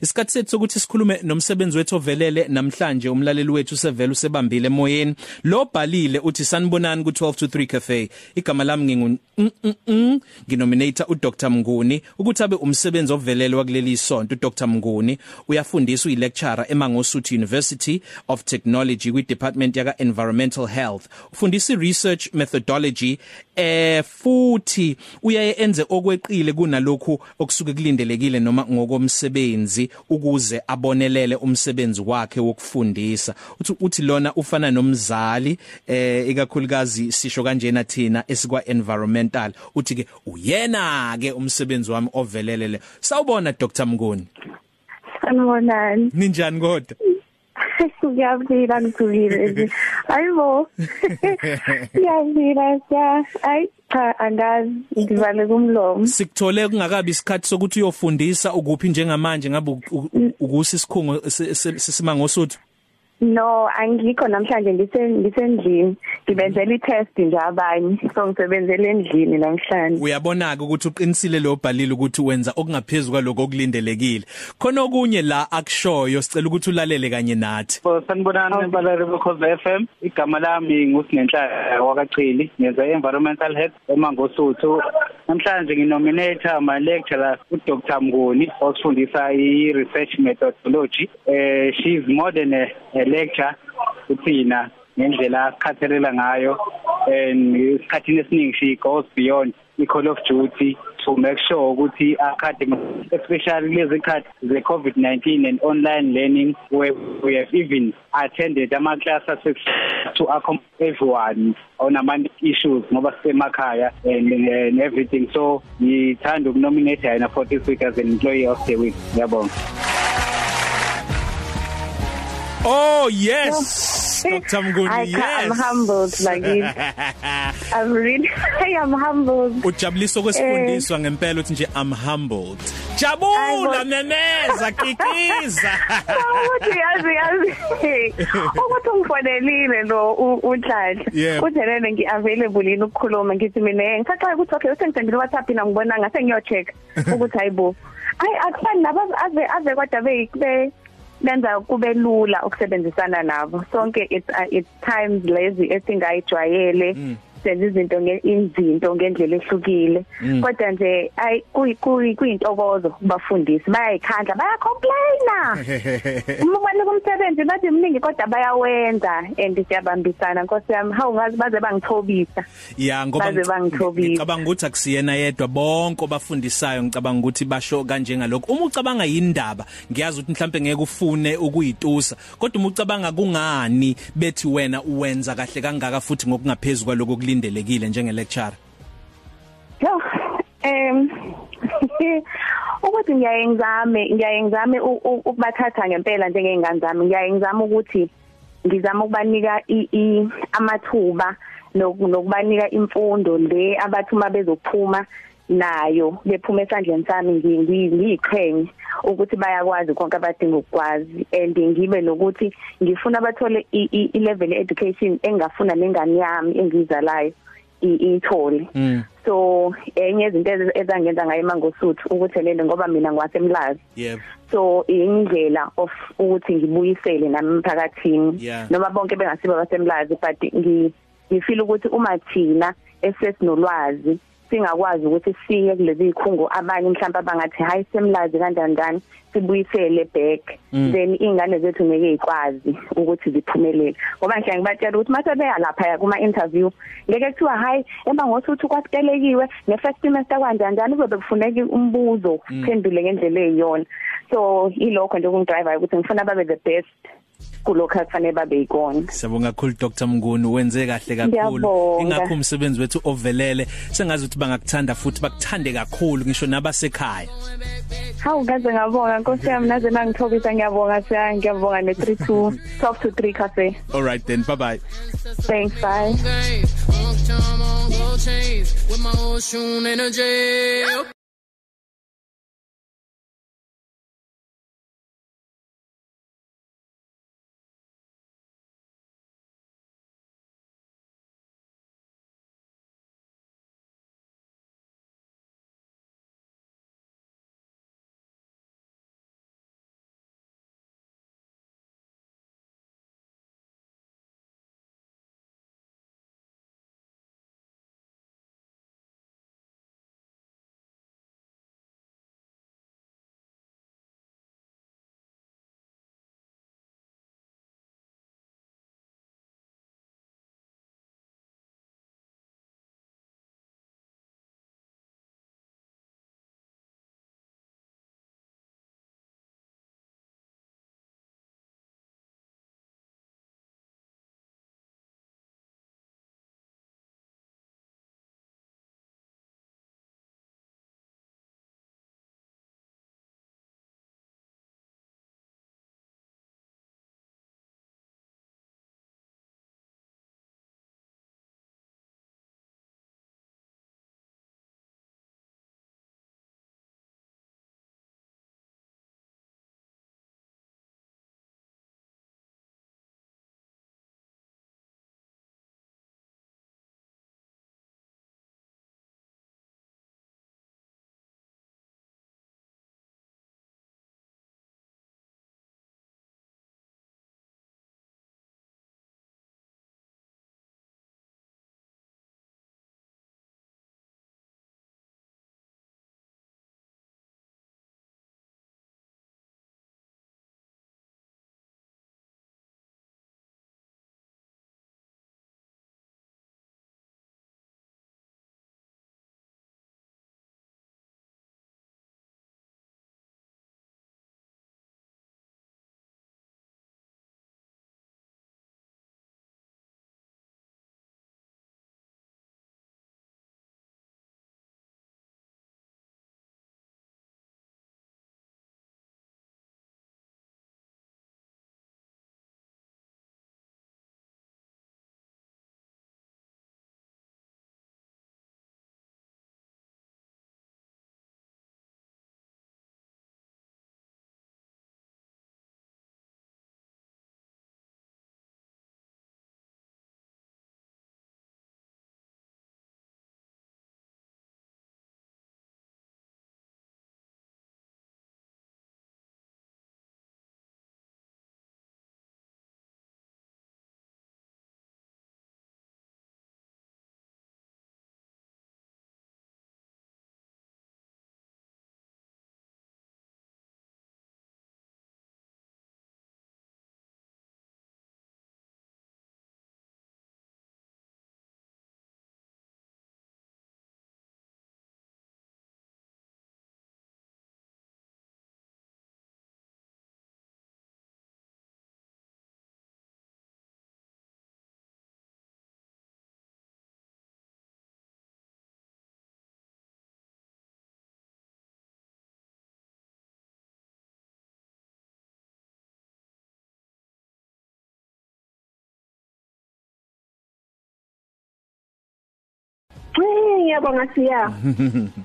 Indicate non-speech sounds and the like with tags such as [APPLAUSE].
Isikhathi sethu sokuthi sikhulume nomsebenzi wethu ovelele namhlanje umlaleli wethu sevela usebambile emoyeni. Lo bhalile uthi sanibonani ku 12 to 3 cafe. Igama lami ngingu nginominator uDr Mnguni. Ukuthi abe umsebenzi ovelele wakuleli isonto uDr Mnguni uyafundisa uyilecturer eMangosuthu University of Technology kwi department yaka Environmental Health. Ufundisa research methodology eh futhi uyaye enze okweqile kunalokhu okusuke kulindelekile noma ngokomsebenzi. Ukuze abonelele umsebenzi wakhe wokufundisa uthi uthi lona ufana nomzali eh ikakhulukazi sisho kanjena thina esikwa environmental uthi ke uyena ke umsebenzi wami ovelele le sawubona Dr Mnguni Sanibonani. ninjani kodwa [LAUGHS] Ngiyabila ngithulile. Hayibo. [LAUGHS] Ngiyabila ja. Ay cha angazi ngivale kumlomo. sikuthole kungakabi isikhathi sokuthi uyofundisa ukuphi njengamanje ngabe ukusi isikhungo sesimangosuthu No, angikho namhlanje ngisen ngisendlini. Ngibenzela i-test nje abanye. So ngisebenzele endlini namhlanje. uyabona ke ukuthi uqinisile lo bhalile ukuthi wenza okungaphezulu kwaloko okulindelekile. Khona okunye la akushoyo sicela ukuthi ulalele kanye nathi. So sanibonani balari bekhoze FM igama lami ngusinenhla wakachili ngenza environmental health eMangosuthu. Namhlanje nginominator my lecturer uDr. Mnguni osifundisa i-research methodology. Eh she is more than a, a lecture kuthina ngendlela asikhathelela ngayo and isikhathini esiningi she goes beyond i-call of duty to make sure ukuthi academy especially lezi khathi ze COVID-19 and online learning where we have even attended ama classes to accommodate everyone on ama issues ngoba sisemakhaya and, and everything. So ngithanda ukunominate yena for this week as an employee of the week. Ngiyabonga oh yes Dr Mnguni I yes can't, [LAUGHS] [LAUGHS] I'm humbled like it. I'm really I am humbled. ujabuliso kwesifundiswa ngempela uthi nje I'm humbled jabula Hayibo. memeza kikiza [LAUGHS] Ukuthi yazi yazi. Ukuthi ungifonelile lo uNhlanhla. Yebo. Uthi nene ngiavailable yini ukukhuluma ngithi mina ngisaxa ukuthi okay usengicela WhatsApp na ngibona ngase ngiyocheck ukuthi hayibo. Ay akufani nabo ave ave kodwa be benza kube lula ukusebenzisana nabo. Sonke it's uh, it's times lezi esingayijwayele. Senza izinto ngezinto ngendlela ehlukile. Kodwa nje ay kuyintokozo kubafundisi. Bayayikhandla bayacomplaina [LAUGHS] uma ubani kumsebenzi bathi mningi kodwa bayawenza. And siyabambisana nkosi yami. Hawu ngazi baze bangithobisa ya ngoba Baze bangithobisa. ngicabanga ukuthi akusiyena yedwa. Bonke obafundisayo ngicabanga ukuthi basho kanje ngalokho uma ucabanga yindaba ngiyazi ukuthi mhlambe ngeke ufune ukuyitusa. Kodwa uma ucabanga kungani bethi wena uwenza kahle kangaka futhi ngokungaphezulu kwaloko kulindelekile njenge lecturer Yo, em [LAUGHS] ukuthi ngiyaye ngizame ngiyaye ngizame ukubathatha ngempela njengezingane zami. Ngiyaye ngizame ukuthi ngizama ukubanika amathuba noku- nokubanika imfundo le abathi uma bezophuma nayo bephuma esandleni sami ngi- ngi- ngiyiqhenye ukuthi bayakwazi konke abadinga ukukwazi. And ngibe nokuthi ngifuna bathole i-level education engafuna nengane yami engizalayo i- iyithole. Mm. So enye izinto ezangenza ngayo mangosuthu ukuthelele ngoba mina ngwasemlazi yebo so indlela of ukuthi ngibuyisele nami emphakathini. Noma bonke bengasiba basemlazi but ngi ngifeel ukuthi uma thina esesinolwazi singakwazi ukuthi siye kulezi ikhungo abanye mhlawumbe abangathi hayi semlazi kanjani kanjani sibuyisele back. Mm. then ingane zethu ngeke ikwazi ukuthi ziphumelele. Ngoba ngihlanga ngibatshela ukuthi mase beya lapha kuma interview ngeke kuthiwa hayi emba ngosuthi kwasitelekiwe ne first semester kanjani kanjani kuzobe kufuneka umbuzo phendule ngendlela eyiyona. So ilokho nje kungidrive ukuthi ngifuna babe the best kulokho akufanele babe yikona Siyabonga kakhulu Dr. Mnguni. Wenze kahle kakhulu. Ingakho umsebenzi wethu ovelele. Sengazi ukuthi bangakuthanda futhi bakuthande kakhulu ngisho nabasekhaya. Hawu ngaze ngabonga nkosi yami. Naze nangithobisa ngiyabonga siya ngiyabonga ne 32 12 to 3 cafe. All right then bye bye thanks bye. Long time on gold chains with my old shoe energy. Ngiyabonga siya [LAUGHS]